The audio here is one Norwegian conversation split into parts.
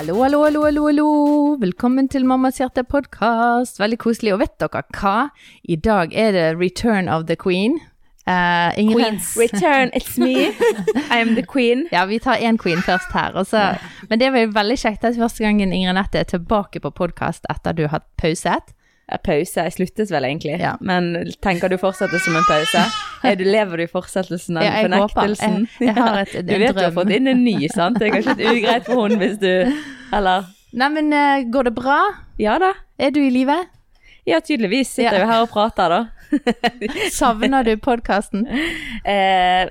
Hallo, hallo, hallo, hallo, hallo. Velkommen til Mammas hjerte podkast. Veldig koselig. Og vet dere hva? I dag er det Return of the Queen. Uh, Queens. Return, it's me. I am the queen. Ja, vi tar én queen først her. Også. Men det var jo veldig kjekt at første gangen Ingrid Nette er tilbake på podkast etter du har pauset. Pause. Jeg sluttes vel egentlig. Ja. Men tenker du fortsette som en pause? Du, lever du i fortsettelsen av Ja, jeg fornektelsen? håper. Jeg- jeg har et- du vet vet du har fått inn en ny, sant? Det er kanskje litt ugreit for hun hvis du Eller? Neimen, eh, går det bra? Ja da. Er du i live? Ja, tydeligvis sitter Ja. jo her og prater, da. Savner du podkasten? Eh,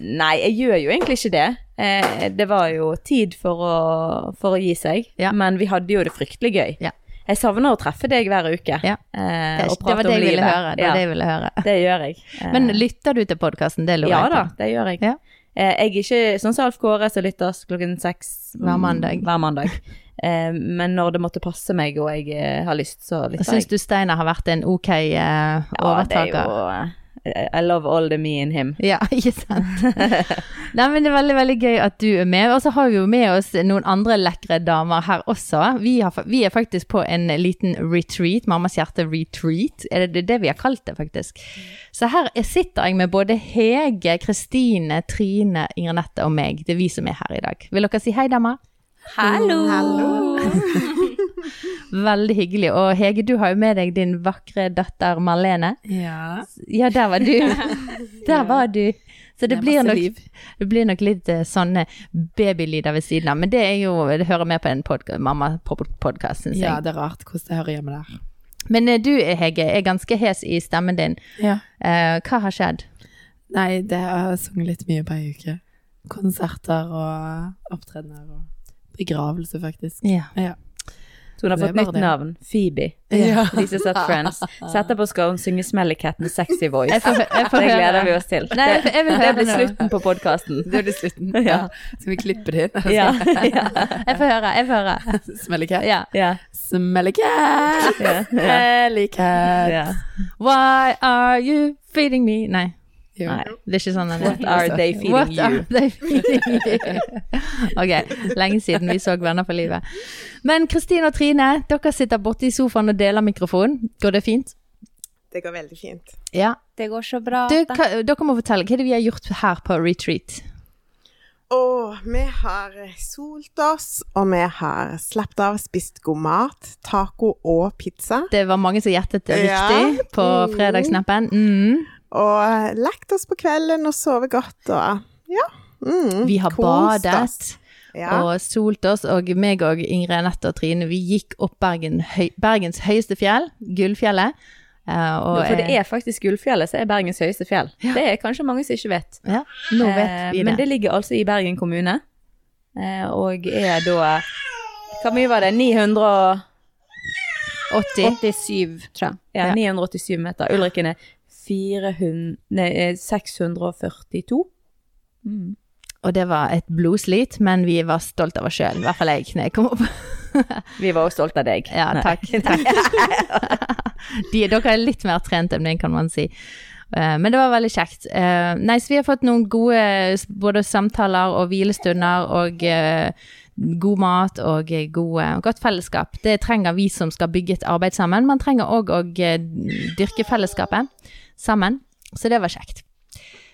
nei, jeg gjør jo egentlig ikke det. Eh, det var jo tid for å, for å gi seg, Ja. men vi hadde jo det fryktelig gøy. Ja. Jeg savner å treffe deg hver uke Ja. eh, og prate var det om jeg livet. høre. Det ja, var det jeg ville høre. det gjør jeg. Eh, Men lytter du til podkasten? Det lurer Ja jeg på. da, det gjør jeg. Ja. Eh, jeg er ikke sånn som Alf Kåre som lyttes klokken seks Hver mandag. Hver mandag. Eh, men når det måtte passe meg og jeg eh, har lyst, så lytter Syns du Steinar har vært en ok overtaker? Ja, det er jo eh, I love all the me in him. Ja, ikke sant. Nei, men det er veldig, veldig gøy at du er med. Og så har vi jo med oss noen andre lekre damer her også. Vi, har, vi er faktisk på en liten retreat, Mammas hjerte retreat. Er det det vi har kalt det, faktisk? Så her er- sitter jeg med både Hege, Kristine, Trine, Ingrid Nette og meg. Det er vi som er her i dag. Vil dere si hei, damer? Hallo! Hallo! Veldig hyggelig. Og Hege, du har jo med deg din vakre datter Marlene. Ja. Ja, der var du. Der var du. Så det, Det blir nok, det blir nok litt eh, sånne babylyder ved siden av. Men det jo, det hører med på en podka- mamma-podkast, syns ja, det er rart hvordan det hører hjemme der. Men eh, du, Hege, er ganske hes i stemmen din. Ja. Uh, hva har skjedd? Nei, det har jeg sunget litt mye på ei uke. Konserter og opptredener og begravelse, faktisk. Ja. Ja. Så hun har fått nytt det. navn. Phoebe. Ja. De som satt Friends. Setter på skal hun synge Smelly Cat med sexy voice. Jeg får, jeg får Det gleder vi oss til. Nei, jeg- vil det, blir slutten på podkasten. Det blir slutten. Ja. Skal vi klippe det inn? Ja. ja. Jeg får høre. Jeg får høre. Smelly cat. Ja. ja. Smelly cat. Smelly cat. Yeah. Why are you feeding me? Nei, Nei. det er ikke sånn en... What are they feeding What you? are they feeding you? ok, lenge siden vi så Venner for livet. Men Kristine og Trine, dere sitter borte i sofaen og deler mikrofon. Går det fint? Det går veldig fint. Ja. Det går så bra. Du, hva, dere må fortelle, hva er det vi har gjort her på retreat? Og vi har solt oss, og vi har slappet av, spist god mat, taco og pizza. Det var mange som gjettet det Ja. riktig på Mm. fredagssnappen. Mm. Og lagt oss på kvelden og sovet godt og ja. Mm, Vi har badet. Ja. og solt oss, og meg og Ingrid Anette og Trine, vi gikk opp Bergen, høy, Bergens høyeste fjell, Gullfjellet. Uh, og, For det eh, er faktisk Gullfjellet som er Bergens høyeste fjell. Det er kanskje mange som ikke vet. Ja, nå vet vi vi Men det. det ligger altså i Bergen kommune, eh, og er da Hvor mye var det? 987, 80. tror jeg. Ja, Ja. 987 meter. Ulrikken er 400, nei, eh, 642. Mm. Og det var et blodslit, men vi var stolt av oss sjøl. I hvert fall jeg, når jeg kom opp. Vi var også stolt av deg. Ja, Nei. takk. takk. De, dere er litt mer trent enn meg, kan man si. Eh, Men det var veldig kjekt. Eh, Nei, så vi har fått noen gode både samtaler og hvilestunder og eh, god mat og eh, gode, godt fellesskap. Det trenger vi som skal bygge et arbeid sammen. Man trenger òg å eh, dyrke fellesskapet sammen. Så det var kjekt.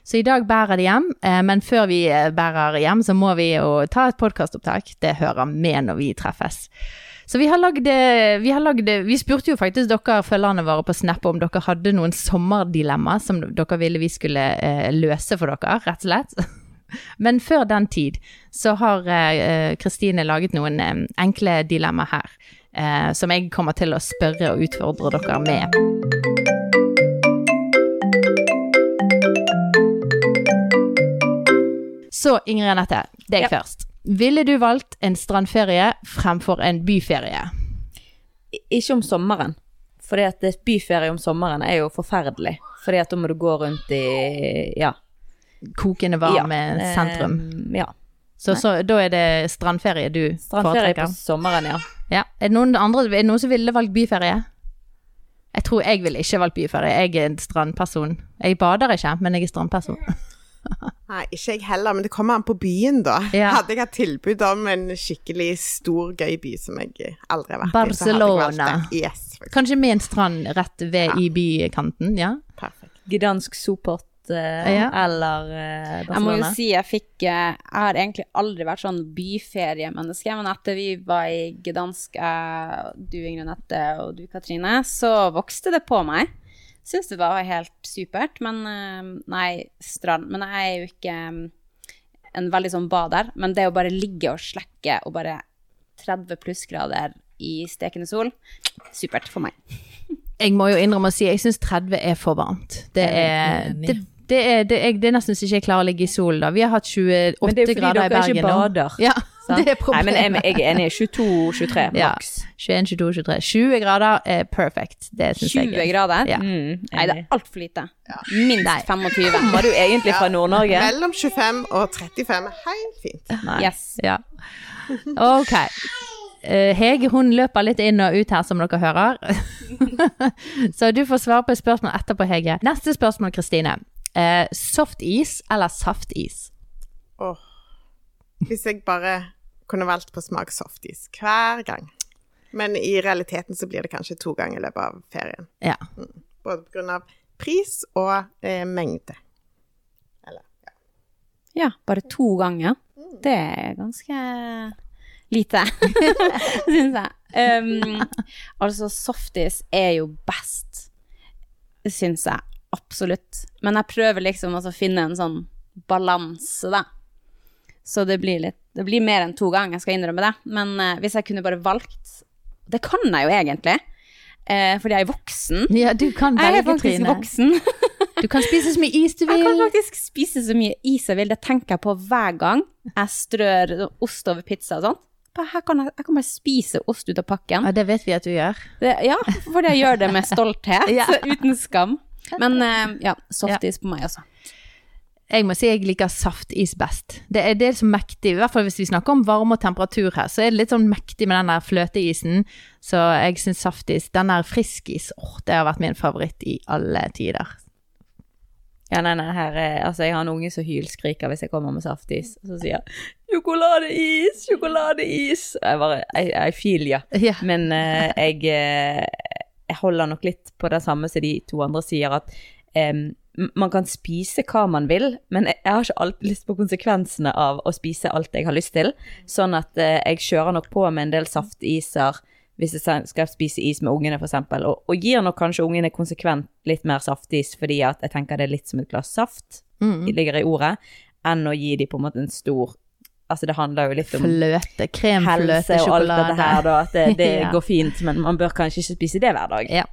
Så i dag bærer det hjem, eh, men før vi eh, bærer hjem, så må vi jo ta et podkastopptak. Det hører med når vi treffes. Så vi har lagd eh, Vi, vi spurte jo faktisk dere følgerne våre på Snap om dere hadde noen sommerdilemma som dere ville vi skulle løse for dere, rett og slett. Men før den tid så har Kristine laget noen enkle dilemma her. Som jeg kommer til å spørre og utfordre dere med. Så Ingrid Anette, deg Ja. først. Ville du valgt en strandferie fremfor en byferie? Ikke om sommeren. Fordi at byferie om sommeren er jo forferdelig. Fordi at da må du gå rundt i Ja. Kokende varme ja, sentrum. eh, ja. Så, så da er det strandferie du Strandferie på sommeren, ja. Ja. Er det noen andre, er det noen som ville valgt byferie? Jeg tror jeg ville ikke valgt byferie. Jeg er en strandperson. Jeg bader ikke, men jeg er strandperson. Nei, ikke jeg heller, men det kommer an på byen, da. Ja. Hadde jeg hatt tilbud om en skikkelig stor, gøy by som jeg aldri har vært i, så hadde jeg Barcelona. valgt det. Yes. Kanskje med en strand rett ved i bykanten, ja? perfekt. Gdansk Soport Uh, Ja. eller Barcelona. Jeg må jo si jeg fikk eh, Jeg har egentlig aldri vært sånn byferiemenneske, men etter vi var i Gdansk, du Ingrid Nette og du Katrine, så vokste det på meg. Syns det var helt supert, men eh, Nei, strand. Men jeg er jo ikke mm, en veldig sånn bader. Men det å bare ligge og slekke og bare 30 plussgrader i stekende sol, supert for meg. Jeg må jo innrømme å si jeg syns 30 er for varmt. Det er det, det er, det, er, det er nesten så ikke jeg klarer å ligge i solen da. Vi har hatt 28 grader i Bergen. Men det er fordi dere ikke bader, Ja, sant? det er Nei, men jeg, jeg er enig. 22-23 Ja. 21, 22, 23. 20 grader er perfect. Det syns jeg. 20 er- grader? Ja. Mm, Nei, det er altfor lite. Minst 25. Kommer du egentlig fra Nord-Norge? Mellom 25 og 35 er helt fint. Nei. Yes. Ja. Ok. Eh, Hege hun løper litt inn og ut her, som dere hører. Så du får svare på et spørsmål etterpå, Hege. Neste spørsmål, Kristine. Eh, softis eller saftis? Åh. Hvis jeg bare kunne valgt på smak softis hver gang. Men i realiteten så blir det kanskje to ganger i løpet av ferien. Ja. Både på grunn av pris og eh, mengde. Eller, ja. Ja, bare to ganger. Det er ganske lite, syns jeg. Um, altså, softis er jo best, syns jeg. Absolutt. Men jeg prøver liksom å finne en sånn balanse, da. Så det blir litt Det blir mer enn to ganger, jeg skal innrømme det. Men uh, hvis jeg kunne bare valgt Det kan jeg jo egentlig, Uh, fordi jeg er voksen. Ja, du kan Jeg er velge, faktisk Trine. voksen. Du kan spise så mye is du vil. Jeg kan faktisk spise så mye is jeg vil. Det tenker jeg på hver gang jeg strør ost over pizza og sånt. Her kan jeg, jeg kan bare spise ost ut av pakken. Ja, det vet vi at du gjør. Det, ja, fordi jeg gjør det med stolthet, Ja. uten skam. Men uh, ja, softis på meg også. Jeg må si jeg liker saftis best. Det er, det er så mektig, i hvert fall hvis vi snakker om varme og temperatur her, så er det litt sånn mektig med den der fløteisen. Så jeg syns saftis, den der friskis, åh, det har vært min favoritt i alle tider. Ja, nei, nei, her er, altså jeg har en unge som hylskriker hvis jeg kommer med saftis, og så sier jeg, sjokoladeis, sjokoladeis. Og jeg bare, I, I feel ya. Ja. Men uh, jeg, eh, jeg holder nok litt på det samme som de to andre sier, at em, m- man kan spise hva man vil, men jeg, har ikke alltid lyst på konsekvensene av å spise alt jeg har lyst til. Sånn at eh, jeg kjører nok på med en del saftiser hvis jeg skal spise is med ungene, f.eks. Og, og gir nok kanskje ungene konsekvent litt mer saftis, fordi at jeg tenker det er litt som et glass saft, Mm. ligger i ordet, enn å gi dem på en måte en stor Altså det handler jo litt om Fløte, kremfløte, helse og alt dette her, da. At det, det Ja. går fint, men man bør kanskje ikke spise det hver dag. Ja.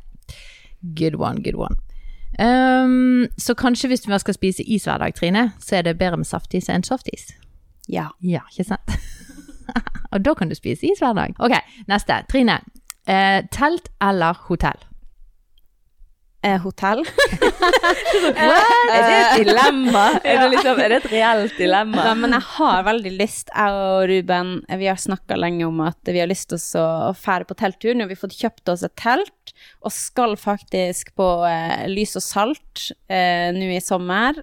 Good one, good one. Um, så kanskje hvis man skal spise is hver dag, Trine, så er det bedre med saftis enn softis. Ja. Ja, ikke sant? Og da kan du spise is hver dag. Ok, neste. Trine. Eh, telt eller hotell? Eh, hotell. Er det et dilemma? Er det, liksom, er det et reelt dilemma? Ja, men jeg har veldig lyst, jeg og Ruben, eh, vi har snakka lenge om at vi har lyst til å fære på telttur. Nå har vi fått kjøpt oss et telt, og skal faktisk på eh, Lys og Salt eh, nå i sommer.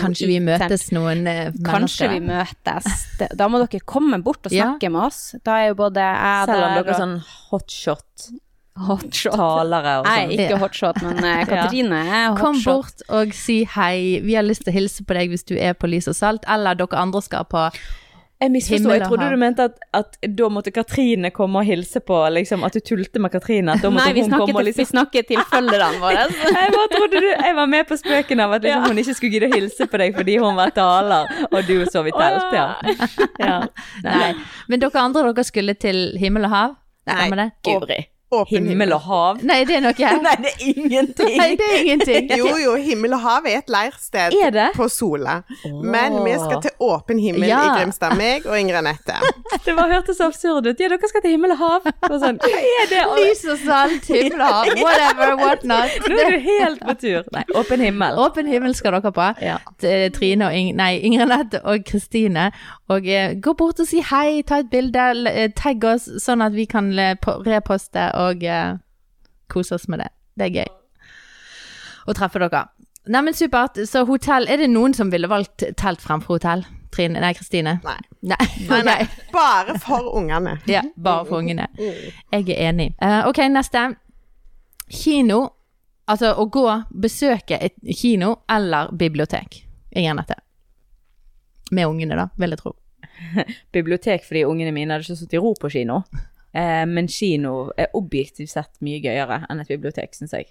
Kanskje vi møtes telt. noen eh, Kanskje vi møtes. Da må dere komme bort og Ja. snakke med oss. Da er jo både jeg Selv om der dere er sånn hotshot hotshot. talere og sånn. sånn. ikke Ja. hotshot, men uh, Katrine er Kom bort og si hei. Vi har lyst til å hilse på deg hvis du er på Lys og Salt, eller dere andre skal på Jeg misforsto. Jeg trodde du mente at, at da måtte Katrine komme og hilse på, liksom, at du tulte med Katrine. At da måtte Nei, vi hun komme og til, vi snakket til følgerne våre. jeg bare trodde du Jeg var med på spøken av at liksom, hun ikke skulle gidde å hilse på deg fordi hun var taler, og du sov i telt, ja. ja. Nei. Men dere andre, dere skulle til himmel og hav? Nei, det? Guri. Åpen Himmel og hav. Nei, det er noe Nei, det er ingenting. Nei, det er ingenting. Jo, jo, himmel og hav er et leirsted Er det? på Sola. Men vi skal til åpen himmel Ja. i Grimstad, meg og Ingrid Anette. Det bare hørtes så absurd ut. Ja, dere skal til himmel og hav. Og sånn, hva er det? Lys og salt, himmel og hav, whatever, what not. Nå er du helt på tur. Nei, åpen himmel. Åpen himmel skal dere på. Ja. Trine og Ing nei, Ingrid Anette og Kristine. Og eh, gå bort og si hei, ta et bilde, eh, tagg oss, sånn at vi kan eh, reposte og eh, kose oss med det. Det er gøy. Å treffe dere. Neimen, supert. Så hotell Er det noen som ville valgt telt fremfor hotell? Trine? Nei, Kristine? Nei. Nei. Nei, nei. Bare for ungene. Ja, bare for ungene. Jeg er enig. Uh, ok, neste. Kino. Altså å gå, besøke et kino eller bibliotek. Ingen dette. Med ungene, da, vil jeg tro. Bibliotek fordi ungene mine hadde ikke sittet i ro på kino. Eh, men kino er objektivt sett mye gøyere enn et bibliotek, syns jeg.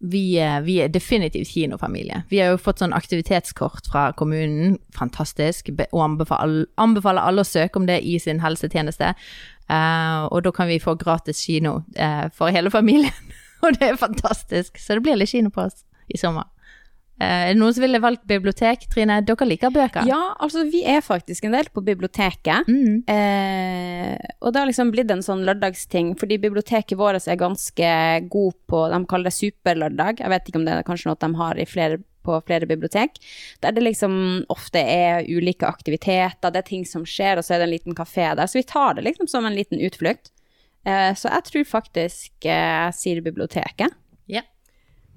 Vi, er- vi er definitivt kinofamilie. Vi har jo fått sånn aktivitetskort fra kommunen, fantastisk, og anbefaler, anbefaler alle å søke om det i sin helsetjeneste. Eh, og da kan vi få gratis kino eh, for hele familien, og det er fantastisk. Så det blir litt kino på oss i sommer. Eh, er det noen som ville valgt bibliotek? Trine, dere liker bøker? Ja, altså vi er faktisk en del på biblioteket. Mm. Eh, og det har liksom blitt en sånn lørdagsting, fordi biblioteket vårt er ganske god på De kaller det superlørdag. Jeg vet ikke om det er kanskje noe de har i flere, på flere bibliotek. Der det liksom ofte er ulike aktiviteter, det er ting som skjer, og så er det en liten kafé der. Så vi tar det liksom som en liten utflukt. Eh, så jeg tror faktisk eh, jeg sier biblioteket.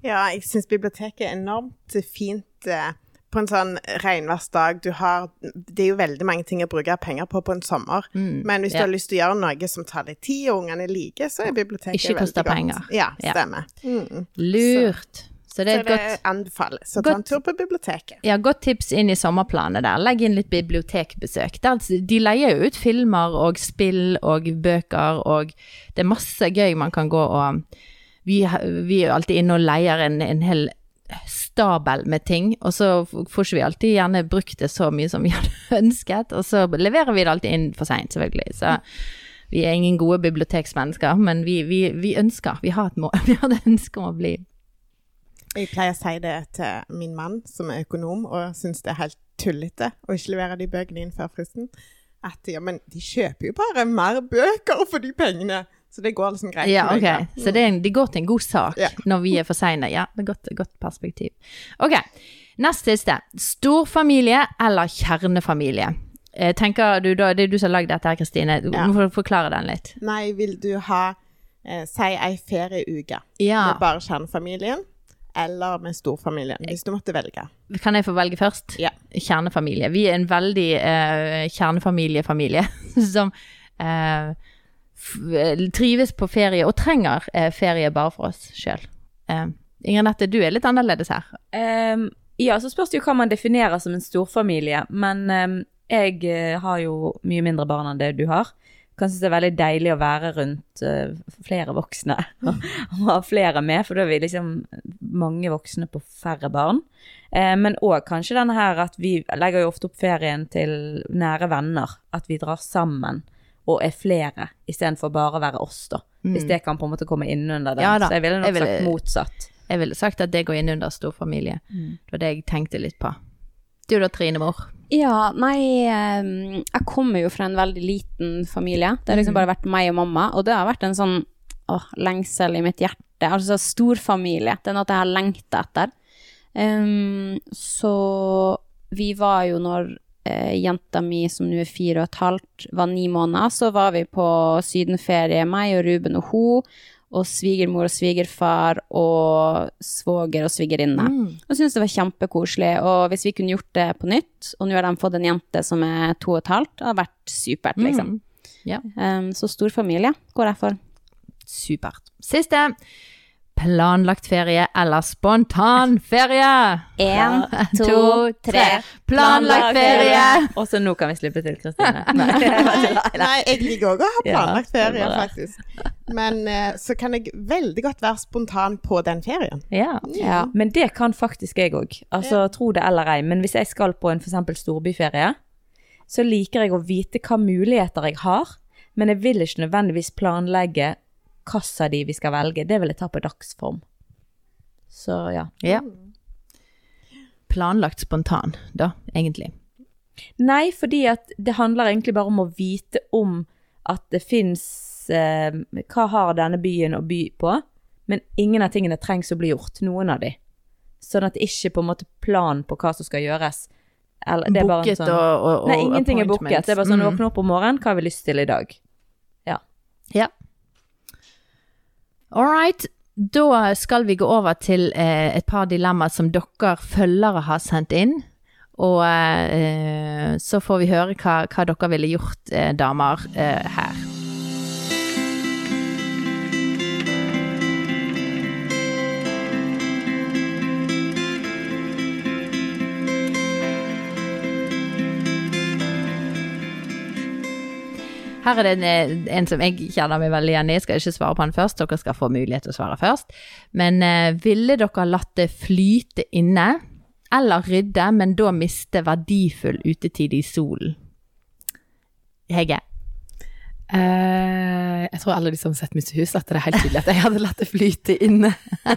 Ja. Ja, jeg syns biblioteket er enormt fint eh, på en sånn regnværsdag. Du har Det er jo veldig mange ting å bruke penger på på en sommer. Men hvis Mm, ja. du har lyst til å gjøre noe som tar litt tid, og ungene liker, så er biblioteket Ikke veldig koster koste penger. Ja, Ja. stemmer. Mm. Lurt. Så det er Så et det godt anbefales å ta en tur på biblioteket. Ja, godt tips inn i sommerplanet der. Legg inn litt bibliotekbesøk. Der, de leier jo ut filmer og spill og bøker, og det er masse gøy man kan gå og Vi, vi er alltid inne og leier en, en hel stabel med ting, og så får ikke vi alltid gjerne brukt det så mye som vi hadde ønsket, og så leverer vi det alltid inn for seint, selvfølgelig. Så vi er ingen gode biblioteksmennesker, men vi, vi, vi ønsker, vi har et mål, vi har ønske om å bli Jeg pleier å si det til min mann, som er økonom, og syns det er helt tullete å ikke levere de bøkene inn før fristen. At ja, men de kjøper jo bare mer bøker for de pengene. Så det går liksom greit. Ja, meg, ok. Så det, en, det, går til en god sak Ja. når vi er for seine. Ja, det er godt, godt perspektiv. Ok, nest siste. Storfamilie eller kjernefamilie? Eh, tenker du da, Det er du som har lagd dette her, Kristine. Du Ja. må få forklare den litt. Nei, vil du ha eh, Si ei ferieuke Ja. med bare kjernefamilien, eller med storfamilien, hvis du måtte velge. Kan jeg få velge først? Ja. Kjernefamilie. Vi er en veldig eh, kjernefamiliefamilie som eh, trives på ferie og trenger eh, ferie bare for oss sjøl. Eh, Inger Nette, du er litt annerledes her. Um, ja, så spørs det jo hva man definerer som en storfamilie. Men um, jeg eh, har jo mye mindre barn enn det du har. Kan synes det er veldig deilig å være rundt uh, flere voksne og, ha flere med, for da er vi liksom mange voksne på færre barn. Eh, men òg kanskje denne her at vi legger jo ofte opp ferien til nære venner. At vi drar sammen og er flere, istedenfor bare å være oss, da. Hvis det kan på en måte komme innunder den. Mm. Ja Så jeg ville nok jeg ville- sagt motsatt. Jeg ville sagt at det går inn under storfamilie. Det var det jeg tenkte litt på. Du da, Trine Mor? Ja, nei ehm, Jeg kommer jo fra en veldig liten familie. Det har liksom bare vært meg og mamma, og det har vært en sånn åh, lengsel i mitt hjerte. Altså storfamilie. Det er noe jeg har lengta etter. Um, så vi var jo når eh, jenta mi, som nå er fire og et halvt, var ni måneder, så var vi på sydenferie, meg og Ruben og hun, og svigermor og svigerfar og svoger og svigerinne. Og syntes det var kjempekoselig. Og hvis vi kunne gjort det på nytt, og nå har de fått en jente som er to og et halvt, det hadde vært supert, liksom. Ja. Um, så stor familie går jeg for. Supert. Siste. Planlagt ferie eller spontan ferie? Én, to, to, tre. Planlagt ferie! Og så nå kan vi slippe til, Kristine. Nei. Nei, jeg liker òg å ha planlagt ferie, faktisk. Men eh, så kan jeg veldig godt være spontan på den ferien. Ja. Ja. Men det kan faktisk jeg òg. Altså, tro det eller ei. Men hvis jeg skal på en f.eks. storbyferie, så liker jeg å vite hva muligheter jeg har, men jeg vil ikke nødvendigvis planlegge hvilken av de vi skal velge. Det vil jeg ta på dagsform. Så ja. Ja. Planlagt spontan, da, egentlig. Nei, fordi at det handler egentlig bare om å vite om at det fins eh, Hva har denne byen å by på? Men ingen av tingene trengs å bli gjort. Noen av de. Sånn at det ikke på en måte plan på hva som skal gjøres. Eller, er Booket sånn, og, og, og Nei, ingenting er booket. Det er bare sånn, Mm. våkne opp om morgenen, hva har vi lyst til i dag? Ja. Ja. All right. Da skal vi gå over til eh, et par dilemmaer som dere følgere har sendt inn. Og eh, så får vi høre hva, hva dere ville gjort, eh, damer, eh, her. Her er det en, eh, en som jeg kjenner meg veldig igjen i. Jeg skal ikke svare på den først, dere skal få mulighet til å svare først. Men eh, ville dere latt det flyte inne, eller rydde, men da miste verdifull utetid i solen? Hege? Eh, jeg tror alle de som har sett mitt hus, at det er helt tydelig at jeg hadde latt det flyte inne.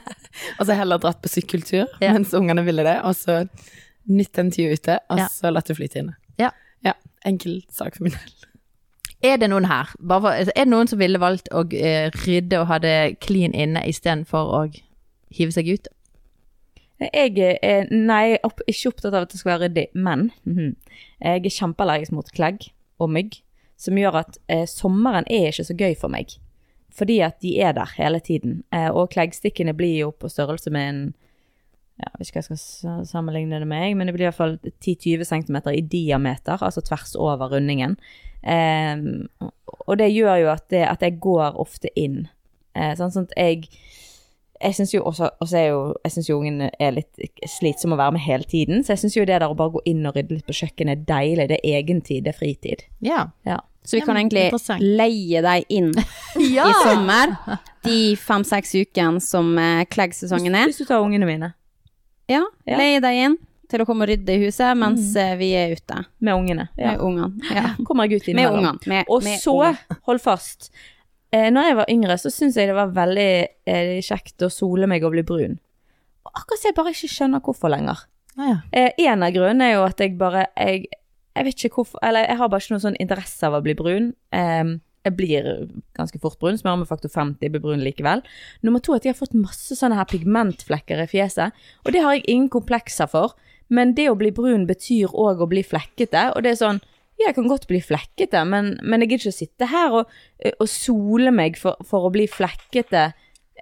og så heller dratt på sykkeltur Ja. mens ungene ville det, og så nytt den tida ute, og så latt det flyte inne. Ja. ja. Enkel sak for min del. Er det noen her? For, er det noen som ville valgt å eh, rydde og ha det clean inne istedenfor å hive seg ut? Jeg er nei, opp, ikke opptatt av at det skal være ryddig, men mhm, jeg er kjempeallergisk mot klegg og mygg, som gjør at eh, sommeren er ikke så gøy for meg. Fordi at de er der hele tiden. Eh, og kleggstikkene blir jo på størrelse med en ja, Jeg vet ikke hva jeg skal sammenligne det med, meg, men det blir i hvert fall 10-20 cm i diameter, altså tvers over rundingen. Eh, og det gjør jo at, det, at jeg går ofte inn. Eh, sånn, sånn at jeg jeg syns jo også, også er jo, jeg synes jo ungen er litt slitsom å være med hele tiden, så jeg syns jo det der å bare gå inn og rydde litt på kjøkkenet er deilig. Det er egentid, det er fritid. Ja. Ja. Så vi kan egentlig leie deg inn ja. i sommer. De fem-seks ukene som eh, kleggsesongen er. Hvis du tar ungene mine Ja, Ja. leie deg inn til å komme og rydde i huset mens mm. vi er ute med ungene. Ja. med ungene. Ja. Kommer jeg ut Med innimellom. ungene. Med, Og med så, ungen. hold fast, eh, når jeg var yngre, så syntes jeg det var veldig eh, kjekt å sole meg og bli brun. Og akkurat så jeg bare ikke skjønner hvorfor lenger. Ah, ja. Eh, en av grunnene er jo at jeg bare jeg, jeg vet ikke hvorfor Eller jeg har bare ikke noen sånn interesse av å bli brun. Em, jeg blir ganske fort brun. Smører med faktor 50, blir brun likevel. Nummer to er at jeg har fått masse sånne her pigmentflekker i fjeset. Og det har jeg ingen komplekser for. Men det å bli brun betyr òg å bli flekkete. Og det er sånn jeg kan godt bli flekkete, men, men jeg gidder ikke å sitte her og, og sole meg for, for å bli flekkete.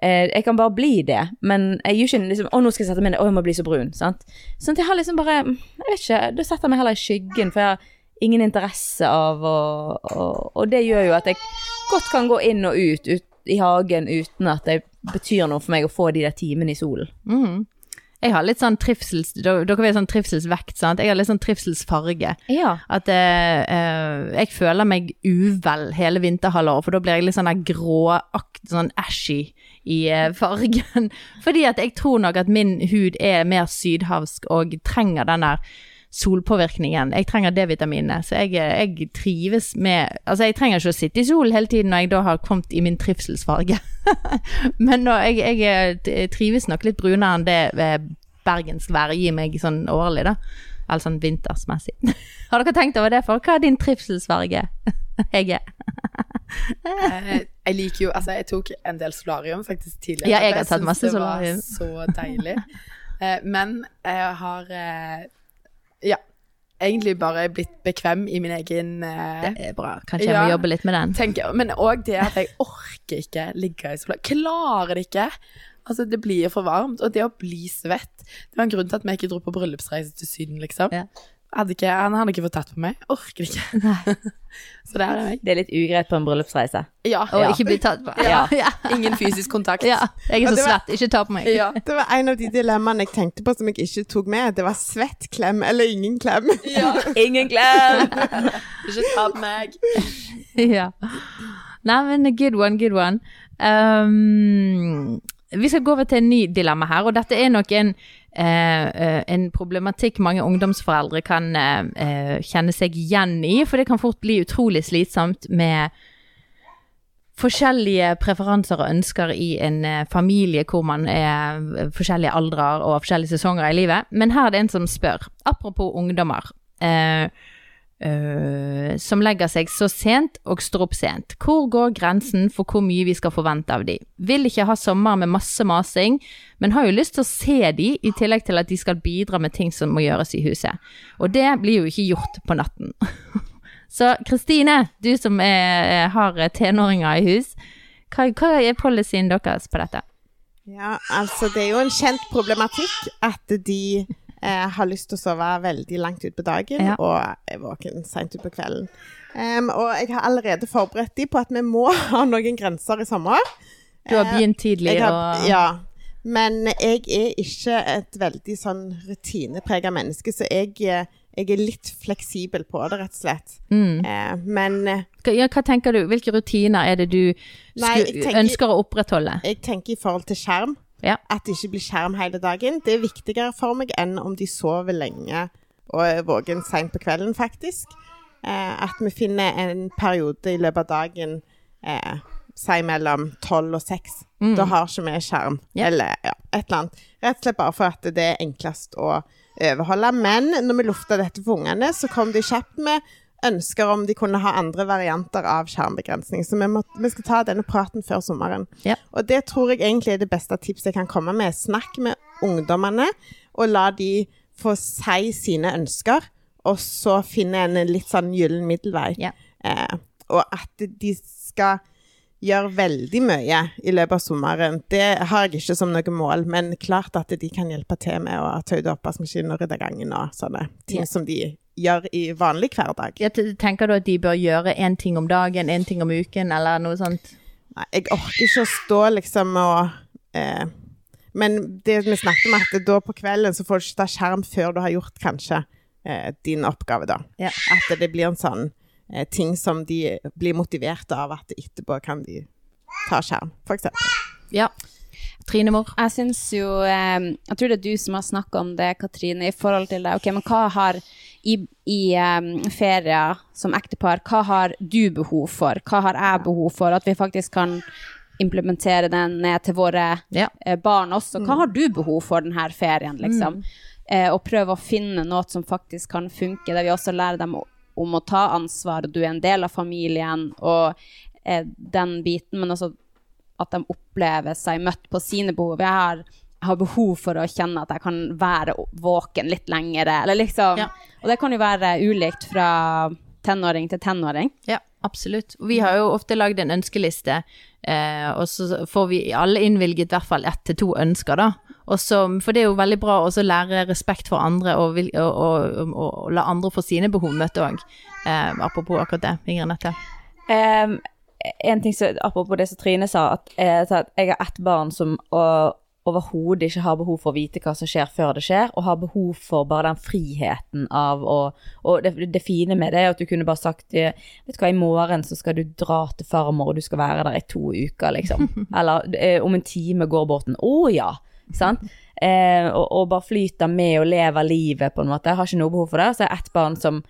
Eh, jeg kan bare bli det, men jeg gjør ikke liksom Å, nå skal jeg sette meg ned. Å, jeg må bli så brun. Sant? Sånn at jeg har liksom bare Jeg vet ikke. Da setter jeg meg heller i skyggen, for jeg har ingen interesse av og, og, og det gjør jo at jeg godt kan gå inn og ut, ut i hagen uten at det betyr noe for meg å få de der timene i solen. Mm. Jeg har litt sånn trivsels... Dere vet sånn trivselsvekt, sant? Jeg har litt sånn trivselsfarge. Ja. At eh, eh, jeg føler meg uvel hele vinterhalvåret, for da blir jeg litt sånn gråakt, sånn ashy i eh, fargen. Fordi at jeg tror nok at min hud er mer sydhavsk og trenger den der solpåvirkningen. Jeg trenger D-vitaminene, så jeg, jeg trives med Altså, jeg trenger ikke å sitte i solen hele tiden når jeg da har kommet i min trivselsfarge. Men nå, jeg, jeg eh, trives nok litt brunere enn det eh, bergensværet gir meg sånn årlig, da. Altså sånn vintersmessig. Har dere tenkt over det, folk? Hva er din trivselsfarge? Hege? Eh, jeg liker jo Altså, jeg tok en del solarium faktisk tidligere. Ja, jeg har tatt masse solarium. det var så deilig. Men jeg har Ja. Egentlig bare blitt bekvem i min egen eh, Det er bra. Kanskje jeg må jobbe litt med den. tenker, Men òg det at jeg orker ikke ligge i sola. Klarer det ikke. Altså, det blir for varmt. Og det å bli svett Det var en grunn til at vi ikke dro på bryllupsreise til Syden, liksom. Ja. Hadde ikke, han hadde ikke fått tatt på meg. Orker ikke. Så der er jeg. Det er litt ugreit på en bryllupsreise. Ja. Og ikke bli tatt på. Ja. ja. Ingen fysisk kontakt. ja. Jeg er så var- svett, ikke ta på meg. Ja. Det var en av de dilemmaene jeg tenkte på som jeg ikke tok med. Det var svett klem eller ingen klem. Ingen klem! Ikke ta på meg. ja. Nei, men good one, good one. Um, vi skal gå over til en ny dilemma her, og dette er nok en, eh, eh, en problematikk mange ungdomsforeldre kan eh, eh, kjenne seg igjen i, for det kan fort bli utrolig slitsomt med forskjellige preferanser og ønsker i en eh, familie hvor man er forskjellige aldrer og forskjellige sesonger i livet. Men her er det en som spør, apropos ungdommer. Eh, eh, som legger seg så sent og står opp sent. Hvor går grensen for hvor mye vi skal forvente av de? Vil ikke ha sommer med masse masing, men har jo lyst til å se de, i tillegg til at de skal bidra med ting som må gjøres i huset. Og det blir jo ikke gjort på natten. Så Kristine, du som er, har tenåringer i hus, hva, hva er policyen deres på dette? Ja, altså det er jo en kjent problematikk at de eh, har lyst til å sove veldig langt ut på dagen Ja. og er våken seint ut på kvelden. Um, og jeg har allerede forberedt de på at vi må ha noen grenser i sommer. Du har begynt tidlig har, og Ja. Men jeg er ikke et veldig sånn rutineprega menneske, så jeg, eh, jeg er litt fleksibel på det, rett og slett. mm. Eh, men eh, hva, ja, hva tenker du? Hvilke rutiner er det du Nei, tenker- ønsker å opprettholde? jeg tenker i forhold til skjerm. Ja. At det ikke blir skjerm hele dagen. Det er viktigere for meg enn om de sover lenge og er våken seint på kvelden, faktisk. Eh, at vi finner en periode i løpet av dagen, eh, si mellom tolv og seks. Da har ikke vi skjerm. yeah. Eller ja, et eller annet. Rett og slett bare for at det er enklest å overholde. Men når vi lufta dette for ungene, så kom de kjapt med ønsker om de kunne ha andre varianter av skjermbegrensning. Så vi, må, vi skal ta denne praten før sommeren. Ja. Og det tror jeg egentlig er det beste tipset jeg kan komme med. Snakk med ungdommene, og la de få si sine ønsker, og så finne en litt sånn gyllen middelvei. Ja. Eh, og at de skal gjøre veldig mye i løpet av sommeren, det har jeg ikke som noe mål, men klart at de kan hjelpe til med å ta ut oppvaskmaskinen og rydde gangen og sånne ting Ja. som de gjør i vanlig hverdag. Jeg tenker du at de bør gjøre én ting om dagen, én ting om uken, eller noe sånt? Nei, jeg orker ikke å stå liksom og eh, Men det vi snakket om, at da på kvelden så får du ikke ta skjerm før du har gjort kanskje eh, din oppgave, da. Ja. At det blir en sånn eh, ting som de blir motivert av, at etterpå kan de ta skjerm, eksempel. Ja. Trinemor? Jeg syns jo eh, Jeg tror det er du som har snakka om det, Katrine, i forhold til det. Ok, men hva har i, i um, ferier som ektepar, hva har du behov for? Hva har jeg behov for? At vi faktisk kan implementere den ned til våre Ja. eh, barn også. Hva har du behov for denne ferien, liksom? Eh, og prøve å finne noe som faktisk kan funke, der vi også lærer dem om å ta ansvar, du er en del av familien, og eh, den biten, men også at de opplever seg møtt på sine behov. Jeg har, har behov for å kjenne at jeg kan være våken litt lengre, eller liksom Ja. Og det kan jo være ulikt fra tenåring til tenåring. Ja, absolutt. Og Vi har jo ofte lagd en ønskeliste, eh, og så får vi alle innvilget i hvert fall ett til to ønsker, da. Også, for det er jo veldig bra å lære respekt for andre, og, vil, og, og, og, og la andre få sine behov møtt òg. Eh, apropos akkurat det, Ingrid Nette. Um, en ting så, apropos det som Trine sa, at, eh, at jeg har ett barn som å- overhodet ikke har behov for å vite hva som skjer før det skjer, og har behov for bare den friheten av å Og det, det fine med det er at du kunne bare sagt eh, Vet du hva, i morgen så skal du dra til farmor, og du skal være der i to uker, liksom. Eller eh, om en time går båten. Å ja! Sant? Eh, og, og bare flyter med og lever livet, på en måte. Jeg har ikke noe behov for det. Så er jeg ett barn som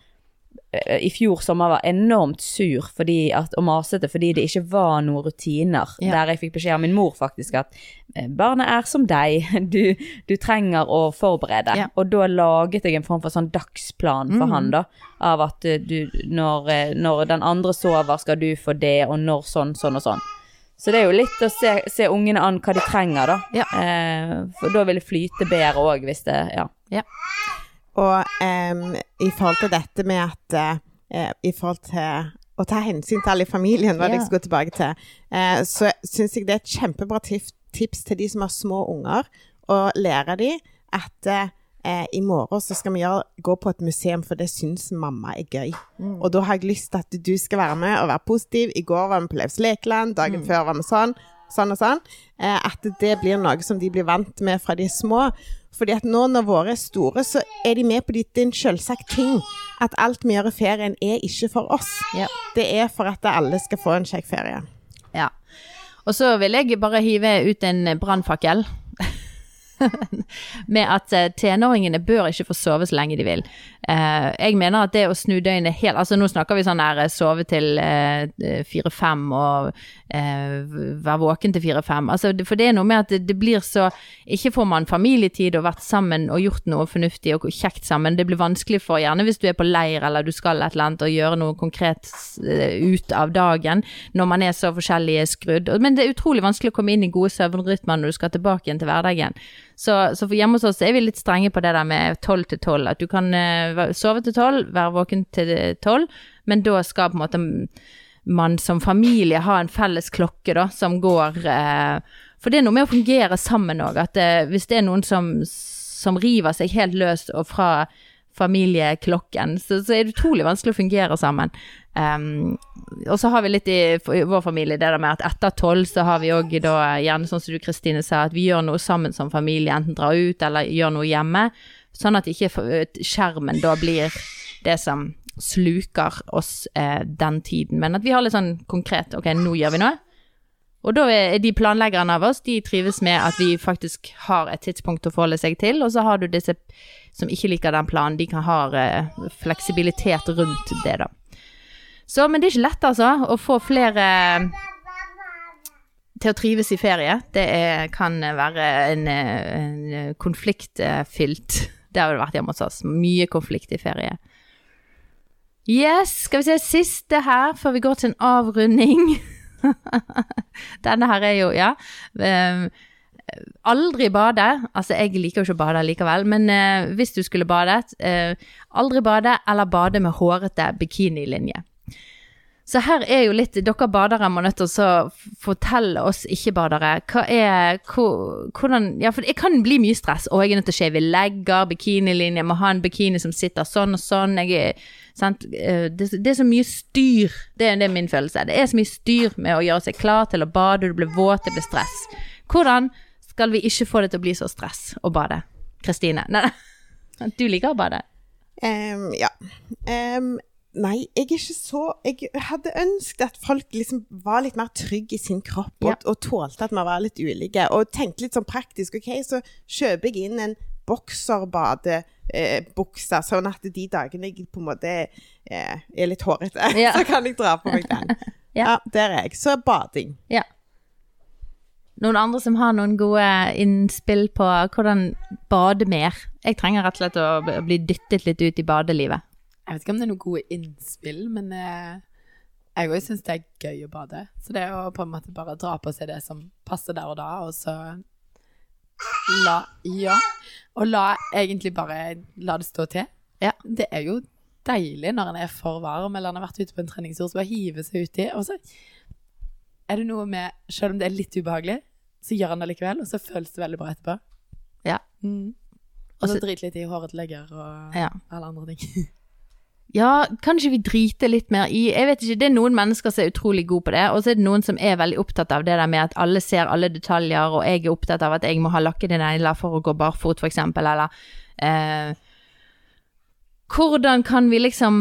i fjor sommer var enormt sur fordi at, og masete fordi det ikke var noen rutiner. Ja. Der jeg fikk beskjed av min mor faktisk at eh, barnet er som deg, du, du trenger å forberede. Ja. Og da laget jeg en form for sånn dagsplan for han da, av at eh, du, når, eh, når den andre sover skal du få det, og når sånn, sånn og sånn. Så det er jo litt å se, se ungene an hva de trenger da. Ja. Eh, for da vil det flyte bedre også hvis det, ja. Og um, i forhold til dette med at uh, I forhold til å ta hensyn til alle i familien, hva det jeg gå tilbake til, uh, så syns jeg det er et kjempebra tips til de som har små unger, å lære dem at eh, i morgen så skal vi gjøre, gå på et museum, for det syns mamma er gøy. Og da har jeg lyst til at du skal være med og være positiv. I går var vi på Leivs lekeland, dagen før var vi sånn, sånn og sånn. Eh, at det blir noe som de blir vant med fra de er små. Fordi at nå når våre er store, så er de med på ditt er selvsagt ting. At alt vi gjør i ferien er ikke for oss. Ja. Det er for at alle skal få en kjekk ferie. Ja. Og så vil jeg bare hive ut en brannfakkel. med at eh, tenåringene bør ikke få sove så lenge de vil. Eh, jeg mener at det å snu døgnet helt Altså nå snakker vi sånn der eh, sove til fire-fem og eh, være våken til fire-fem. Altså, for det er noe med at det, det blir så Ikke får man familietid og vært sammen og gjort noe fornuftig og kjekt sammen. Det blir vanskelig for gjerne hvis du er på leir eller du skal et eller annet og gjøre noe konkret eh, ut av dagen når man er så forskjellige skrudd. Men det er utrolig vanskelig å komme inn i gode søvnrytmer når du skal tilbake igjen til hverdagen. Så, så hjemme hos oss er vi litt strenge på det der med tolv til tolv. At du kan eh, sove til tolv, være våken til tolv, men da skal på en måte man som familie ha en felles klokke da, som går eh, For det er noe med å fungere sammen òg, at eh, hvis det er noen som, som river seg helt løs og fra familieklokken, så, så er det utrolig vanskelig å fungere sammen. Um, og så har vi litt i, i vår familie det der med at etter tolv så har vi òg da gjerne sånn som du Kristine sa, at vi gjør noe sammen som familie, enten drar ut eller gjør noe hjemme. Sånn at ikke skjermen da blir det som sluker oss eh, den tiden. Men at vi har litt sånn konkret Ok, nå gjør vi noe. Og da er de planleggerne av oss, de trives med at vi faktisk har et tidspunkt å forholde seg til, og så har du disse som ikke liker den planen, de kan ha eh, fleksibilitet rundt det, da. Så, men det er ikke lett, altså, å få flere til å trives i ferie. Det er, kan være en, eh, en konfliktfylt Det har det vært hjemme hos oss. Mye konflikt i ferie. Yes, skal vi se siste her før vi går til en avrunding. Denne her er jo, ja. um, aldri bade. Altså, jeg liker jo ikke å bade likevel, men uh, hvis du skulle badet, uh, aldri bade eller bade med hårete bikinilinje. Så her er jo litt Dere badere må nødt til å fortelle oss ikke-badere hva er hvor, hvordan Ja, for det kan bli mye stress. Og jeg er nødt til å shave legger, bikinilinje, jeg må ha en bikini som sitter sånn og sånn. Jeg? Eh, Det, det er så mye styr. Det det er min følelse. Det er så mye styr med å gjøre seg klar til å bade, du blir våt, det blir stress. Hvordan skal vi ikke få det til å bli så stress å bade? Kristine? Nei. Du liker å bade? Um, ja. Ehm, nei, jeg er ikke så Jeg hadde ønsket at folk liksom var litt mer trygge i sin kropp, og, Ja. og tålte at vi var litt ulike. Og tenkte litt sånn praktisk. OK, så kjøper jeg inn en bokserbadebukse, eh, bukse, sånn at de dagene jeg på en måte eh, er litt hårete, Ja. så kan jeg dra på meg den. Ja. ja, der er jeg. Så bading. Ja. Noen andre som har noen gode innspill på hvordan bade mer? Jeg trenger rett og slett å bli dyttet litt ut i badelivet. Jeg vet ikke om det er noen gode innspill, men eh, jeg òg syns det er gøy å bade. Så det er å på en måte bare dra på seg det som passer der og da, og så la Ja. Og la egentlig bare la det stå til. Ja. Det er jo deilig når en er for varm, eller en har vært ute på en treningstur, så bare hive seg uti. Og så er det noe med Selv om det er litt ubehagelig, så gjør en det likevel, og så føles det veldig bra etterpå. Ja. Mm. Og så drit litt i hårete legger og Ja. alle andre ting. Ja, kan ikke vi drite litt mer i Jeg vet ikke, det er noen mennesker som er utrolig gode på det, og så er det noen som er veldig opptatt av det der med at alle ser alle detaljer, og jeg er opptatt av at jeg må ha lakkede negler for å gå barfot, for eksempel, eller eh, Hvordan kan vi liksom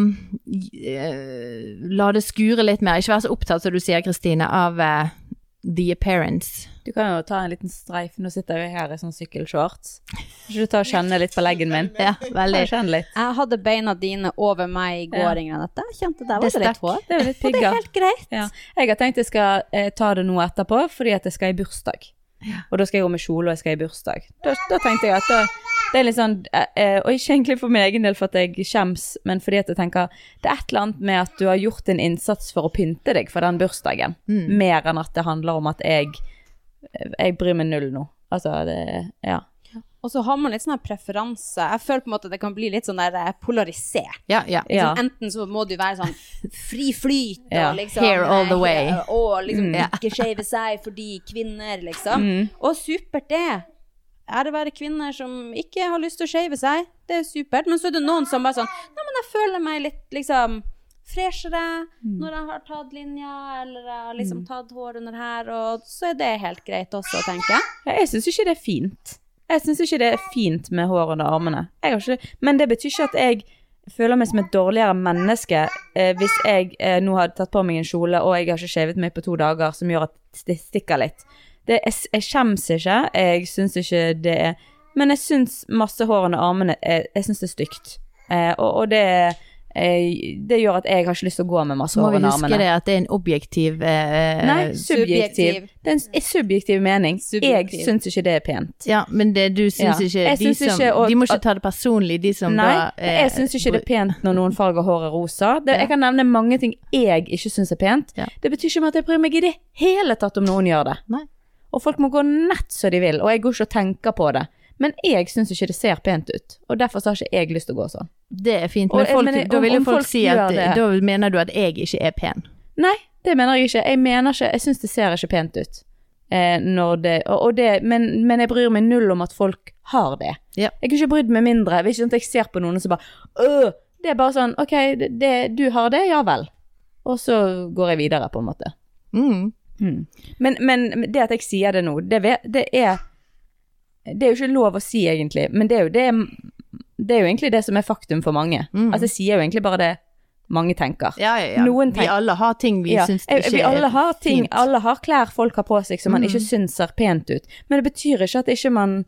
eh, la det skure litt mer? Ikke være så opptatt, som du sier, Kristine, av eh, the appearance. Du kan jo ta en liten streif. Nå sitter jeg her i sånn sykkelshorts. Kan du ta og kjenne litt på leggen min? Ja, veldig. Kjenn litt. Jeg hadde beina dine over meg i går, Ja. Ingrid Anette. Kjente der Det var det litt stakk. hår. Det er litt pigga. det er helt greit. Ja. Jeg har tenkt jeg skal eh, ta det nå etterpå, fordi at jeg skal i bursdag. Og da skal jeg gå med kjole, og jeg skal i bursdag. Da, da tenkte jeg at da, det er litt sånn eh, eh, Og ikke egentlig for min egen del for at jeg skjems, men fordi at jeg tenker det er et eller annet med at du har gjort en innsats for å pynte deg for den bursdagen, Mm. mer enn at det handler om at jeg Jeg bryr meg null nå. Altså, det Ja. Og så har man litt sånn preferanse. Jeg føler på en måte at det kan bli litt sånn der eh, polarisert. Ja, ja. Ja. Liksom, enten så må du være sånn fri flyt og Ja. liksom Here all the way. Og liksom Mm. Ikke shave seg fordi kvinner, liksom. Mm. Og supert det. Det bare kvinner som ikke har lyst til å shave seg? Det er supert. Men så er det noen som bare sånn Nei, men jeg føler meg litt liksom freshere Mm. når jeg har tatt linja, eller jeg har liksom tatt hår under her, og så er det helt greit også, tenker jeg. Jeg syns ikke det er fint. Jeg syns ikke det er fint med hår under armene. Ikke, men det betyr ikke at jeg føler meg som et dårligere menneske eh, hvis jeg eh, nå har tatt på meg en kjole og jeg har ikke shavet meg på to dager, som gjør at det stikker litt. Det, jeg, jeg skjemmes ikke. Jeg syns ikke det er Men jeg syns masse hår under armene er, Jeg syns det er stygt. Eh, og, og det eh, Det gjør at jeg har ikke lyst til å gå med masse Så må vi huske det at det er en objektiv eh, Nei, subjektiv. subjektiv. Det er en subjektiv mening. Subjektiv. Jeg syns ikke det er pent. Ja, men det, du syns Ja. ikke de, syns som, ikke, og- de må ikke ta det personlig, de som Nei, da eh, jeg syns ikke det er pent når noen farger håret rosa. Det, Ja. Jeg kan nevne mange ting jeg ikke syns er pent. Ja. Det betyr ikke at jeg bryr meg i det hele tatt om noen gjør det. Nei. Og folk må gå nett som de vil, og jeg går ikke og tenker på det. Men jeg syns ikke det ser pent ut, og derfor så har ikke jeg lyst til å gå sånn. Det er fint, Og- men, folk, men jeg- da vil jo folk, folk si at det- Da mener du at jeg ikke er pen. Nei, det mener jeg ikke. Jeg mener ikke Jeg syns det ser ikke pent ut. Eh, det, og, og det men, men jeg bryr meg null om at folk har det. Ja. Jeg kunne ikke brydd meg mindre. Ikke sånn jeg ser på noen og så bare øh, Det er bare sånn OK, det, det, du har det, ja vel. Og så går jeg videre, på en måte. Mm. Men, men det at jeg sier det nå, det, det er Det er jo ikke lov å si, egentlig, men det er jo, det, det er jo egentlig det som er faktum for mange. Mm. Altså, jeg sier jo egentlig bare det mange tenker. Ja, ja, ja. Noen vi alle har ting vi Ja, syns ikke vi alle har ting, fint. alle har klær folk har på seg som man Mm. ikke syns ser pent ut. Men det betyr ikke at ikke man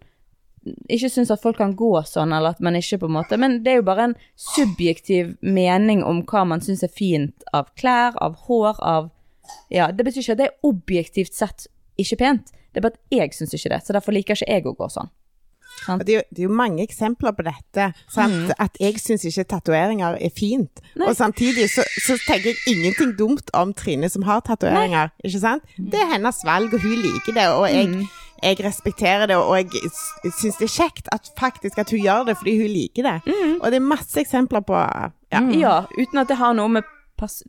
ikke syns at folk kan gå sånn, eller at man ikke på en måte Men det er jo bare en subjektiv mening om hva man syns er fint av klær, av hår, av Ja, det betyr ikke at det er objektivt sett ikke pent. Det er bare at jeg syns ikke det, så derfor liker ikke jeg å gå sånn. Det, er jo, det er jo mange eksempler på dette. Sant? At jeg syns ikke tatoveringer er fint. Nei. Og samtidig så, så tenker jeg ingenting dumt om Trine som har tatoveringer. Ikke sant? Det er hennes valg, og hun liker det. Og jeg, jeg respekterer det, og jeg syns det er kjekt at faktisk at hun gjør det fordi hun liker det. Og det er masse eksempler på ja. Ja, uten at det har noe med pass...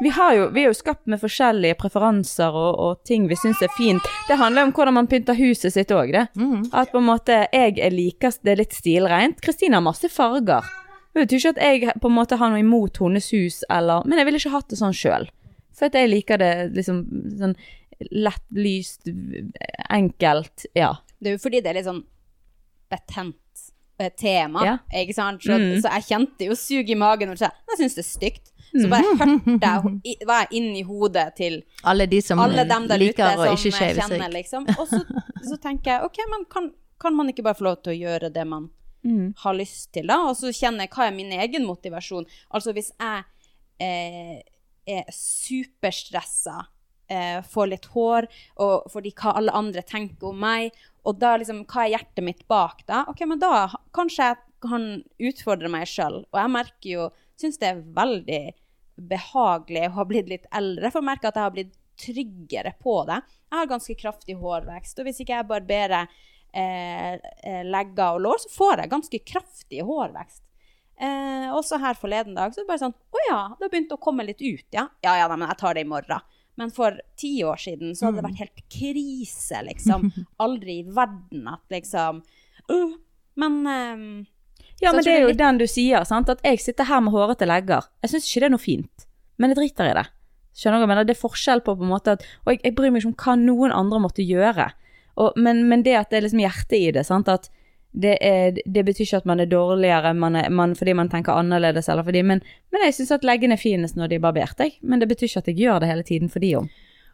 Vi, har jo, vi er jo skapt med forskjellige preferanser og, og ting vi syns er fint. Det handler om hvordan man pynter huset sitt òg, det. At på en måte jeg er likest, det er litt stilreint. Kristine har masse farger. Det betyr ikke at jeg på en måte har noe imot hennes hus, eller Men jeg ville ikke hatt det sånn sjøl. For at jeg liker det liksom sånn lett, lyst, enkelt. Ja. Det er jo fordi det er litt sånn betent eh, tema, Ja. ikke sant? Så, Mm. så jeg kjente jo sug i magen Og jeg syns det er stygt. Så bare hørte jeg, i- var jeg inni hodet til Alle de som alle dem der ute liker å ikke shave seg. liksom. Og så, så tenker jeg, ok, men kan, kan man ikke bare få lov til å gjøre det man Mm. har lyst til, da? Og så kjenner jeg hva er min egen motivasjon. Altså hvis jeg eh, er superstressa, eh, får litt hår, og fordi hva alle andre tenker om meg, og da liksom, hva er hjertet mitt bak da? Ok, men da kanskje jeg kan utfordre meg sjøl. Og jeg merker jo, syns det er veldig behagelig å ha blitt litt eldre, for jeg merker at jeg har blitt tryggere på det. Jeg har ganske kraftig hårvekst, og hvis ikke jeg barberer eh, eh, legger og lår, så får jeg ganske kraftig hårvekst. Eh, også her forleden dag, så er det bare sånn Å ja, det har begynt å komme litt ut, ja. Ja ja, nei, men jeg tar det i morgen. Men for ti år siden så hadde det vært helt krise, liksom. Aldri i verden at liksom uh, Men eh, Ja, men det er jo den du sier, sant. At jeg sitter her med hårete legger. Jeg syns ikke det er noe fint, men jeg driter i det. Skjønner du hva jeg mener? Det er forskjell på på en måte at Og jeg, jeg bryr meg ikke om hva noen andre måtte gjøre. Og, men, men det at det er liksom hjertet i det, sant. At det, er, det betyr ikke at man er dårligere man er, man, fordi man tenker annerledes, eller fordi Men, men jeg syns at leggene er finest når de er barbert, jeg. Men det betyr ikke at jeg gjør det hele tiden for de om.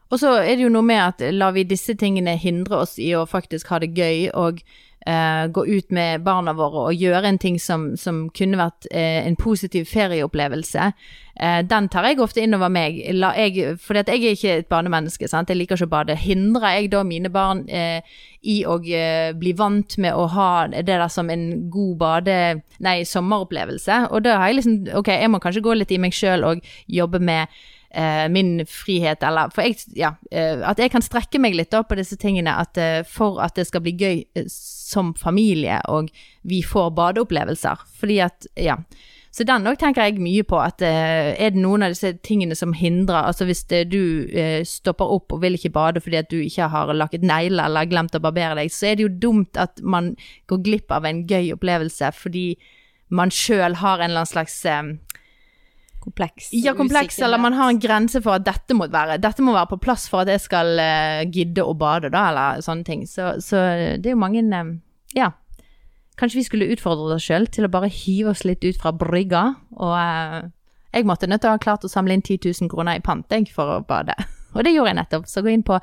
Og så er det jo noe med at lar vi disse tingene hindre oss i å faktisk ha det gøy og eh, gå ut med barna våre og gjøre en ting som, som kunne vært eh, en positiv ferieopplevelse, eh, den tar jeg ofte innover meg. La jeg, fordi jeg er ikke et bademenneske, sant? jeg liker ikke å bade. Hindrer jeg da mine barn i å bli vant med å ha det der som en god bade... Nei, sommeropplevelse. Og da har jeg liksom Ok, jeg må kanskje gå litt i meg sjøl og jobbe med min frihet, eller For jeg, ja, at jeg kan strekke meg litt da på disse tingene, at for at det skal bli gøy som familie, og vi får badeopplevelser. Fordi at, ja. Så den òg tenker jeg mye på, at eh, er det noen av disse tingene som hindrer Altså hvis du eh, stopper opp og vil ikke bade fordi at du ikke har lakket negler eller glemt å barbere deg, så er det jo dumt at man går glipp av en gøy opplevelse fordi man sjøl har en eller annen slags eh, Kompleks. ja, kompleks, usikkerhet. eller man har en grense for at dette må være Dette må være på plass for at jeg skal uh, gidde å bade, da, eller sånne ting. Så, så det er jo mange eh, Ja. Kanskje vi skulle utfordre oss sjøl til å bare hive oss litt ut fra brygga. Og uh, jeg måtte nødt til å ha klart å samle inn 10 000 kroner i pant for å bade. Og det gjorde jeg nettopp. Så gå inn på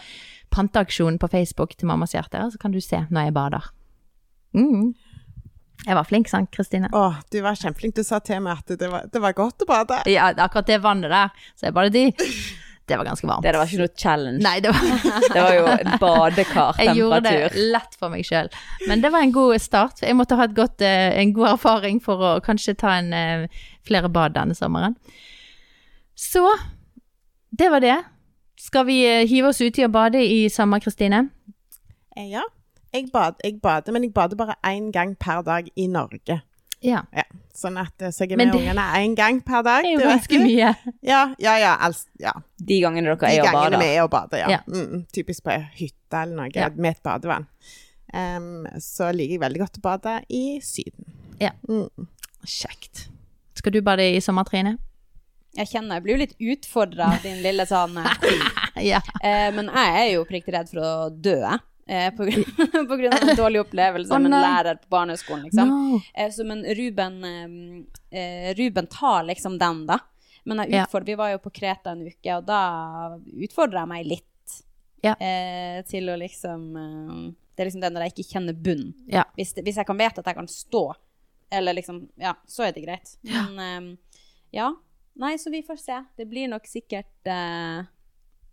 panteaksjonen på Facebook til Mammas hjerte, så kan du se når jeg bader. Mm. Jeg var flink, sant, Kristine? Å, du var kjempeflink. Du sa til meg at det var, det var godt å bade. Ja, akkurat det vannet der, så jeg badet de. det var ganske varmt. Det var ikke noe challenge. Nei, det var Det var jo badekartemperatur. Jeg gjorde det lett for meg sjøl. Men det var en god start. Jeg måtte ha et godt, eh, en god erfaring for å kanskje ta en, eh, flere bad denne sommeren. Så det var det. Skal vi eh, hive oss uti og bade i sommer, Kristine? Eh, Ja. Jeg, bad, jeg bader, men jeg bader bare én gang per dag i Norge. Ja. Ja. Sånn at eh, så jeg er med det- ungene én gang per dag. Det er jo ganske mye. Ja, ja, ja. Altså, ja. De gangene dere De er og gangene vi er og bader, ja. Ja. Mm, typisk på ei hytte eller noe Ja. med et badevann. Um, så liker jeg veldig godt å bade i Syden. Ja. Mm. Kjekt. Skal du bade i sommer, Trine? Jeg kjenner jeg blir litt utfordra av din lille sånn eh, Ja. uh, men jeg er jo oppriktig redd for å dø. Eh, på, grunn, på grunn av en dårlig opplevelse oh, med en lærer på barneskolen, liksom. No. Eh, så, men Ruben, eh, eh, Ruben tar liksom den, da. Men jeg Ja. utfordrer, vi var jo på Kreta en uke, og da utfordra jeg meg litt. Ja. Eh, til å liksom Det er liksom det når jeg ikke kjenner bunn. Ja. Hvis, hvis jeg kan vite at jeg kan stå, eller liksom Ja, så er det greit. Men ja. Nei, så vi får se. Det blir nok sikkert eh,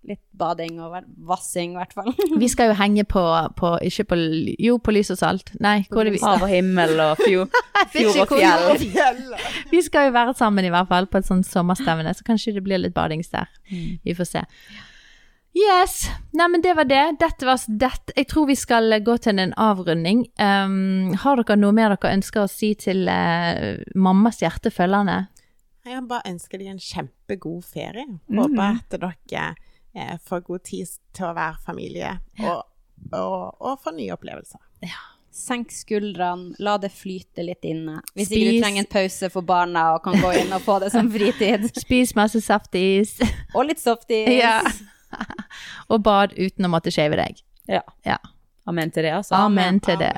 litt bading og vassing, i hvert fall. Vi skal jo henge på, på Ikke på Jo, på lys og salt. Nei, hvor er det vi Hav og himmel og fjord, fjord og fjell. Vi skal jo være sammen i hvert fall på et sånt sommerstevne, så kanskje det blir litt badings der. Vi får se. Yes. Nei, men det var det. Dette var dette. Jeg tror vi skal gå til en avrunding. Um, har dere noe mer dere ønsker å si til uh, mammas hjertefølgerne? Jeg bare ønsker de en kjempegod ferie. Håper Håper at dere eh, får god tid til å være familie og, og, og få nye opplevelser. Senk skuldrene, la det flyte litt inne. Hvis ikke du trenger en pause for barna og kan gå inn og få det som fritid. Spis masse saftis, Og litt softis. Ja. og bad uten å måtte shave deg. Ja. Ja. Amen til det, altså. Amen til det.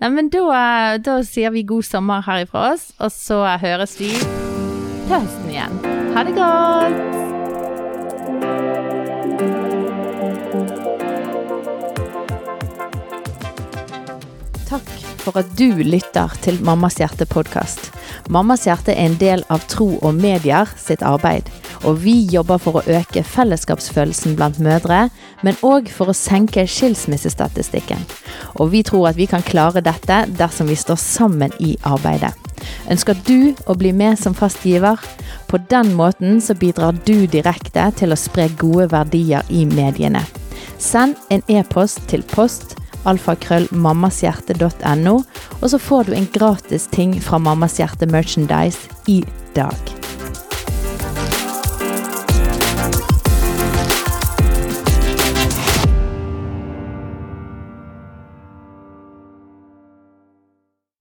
Nei, men da, da sier vi god sommer herifra oss, og så høres vi til høsten igjen. Ha det godt! Takk for at du lytter til Mammas hjerte podkast. Mammas hjerte er en del av Tro og Medier sitt arbeid, og vi jobber for å øke fellesskapsfølelsen blant mødre, men òg for å senke skilsmissestatistikken. Og vi tror at vi kan klare dette dersom vi står sammen i arbeidet. Ønsker du å bli med som fast giver? På den måten så bidrar du direkte til å spre gode verdier i mediene. Send en e-post til post alfakrøllmammashjerte.no, og så får du en gratis ting fra Mammas Hjerte Merchandise i dag.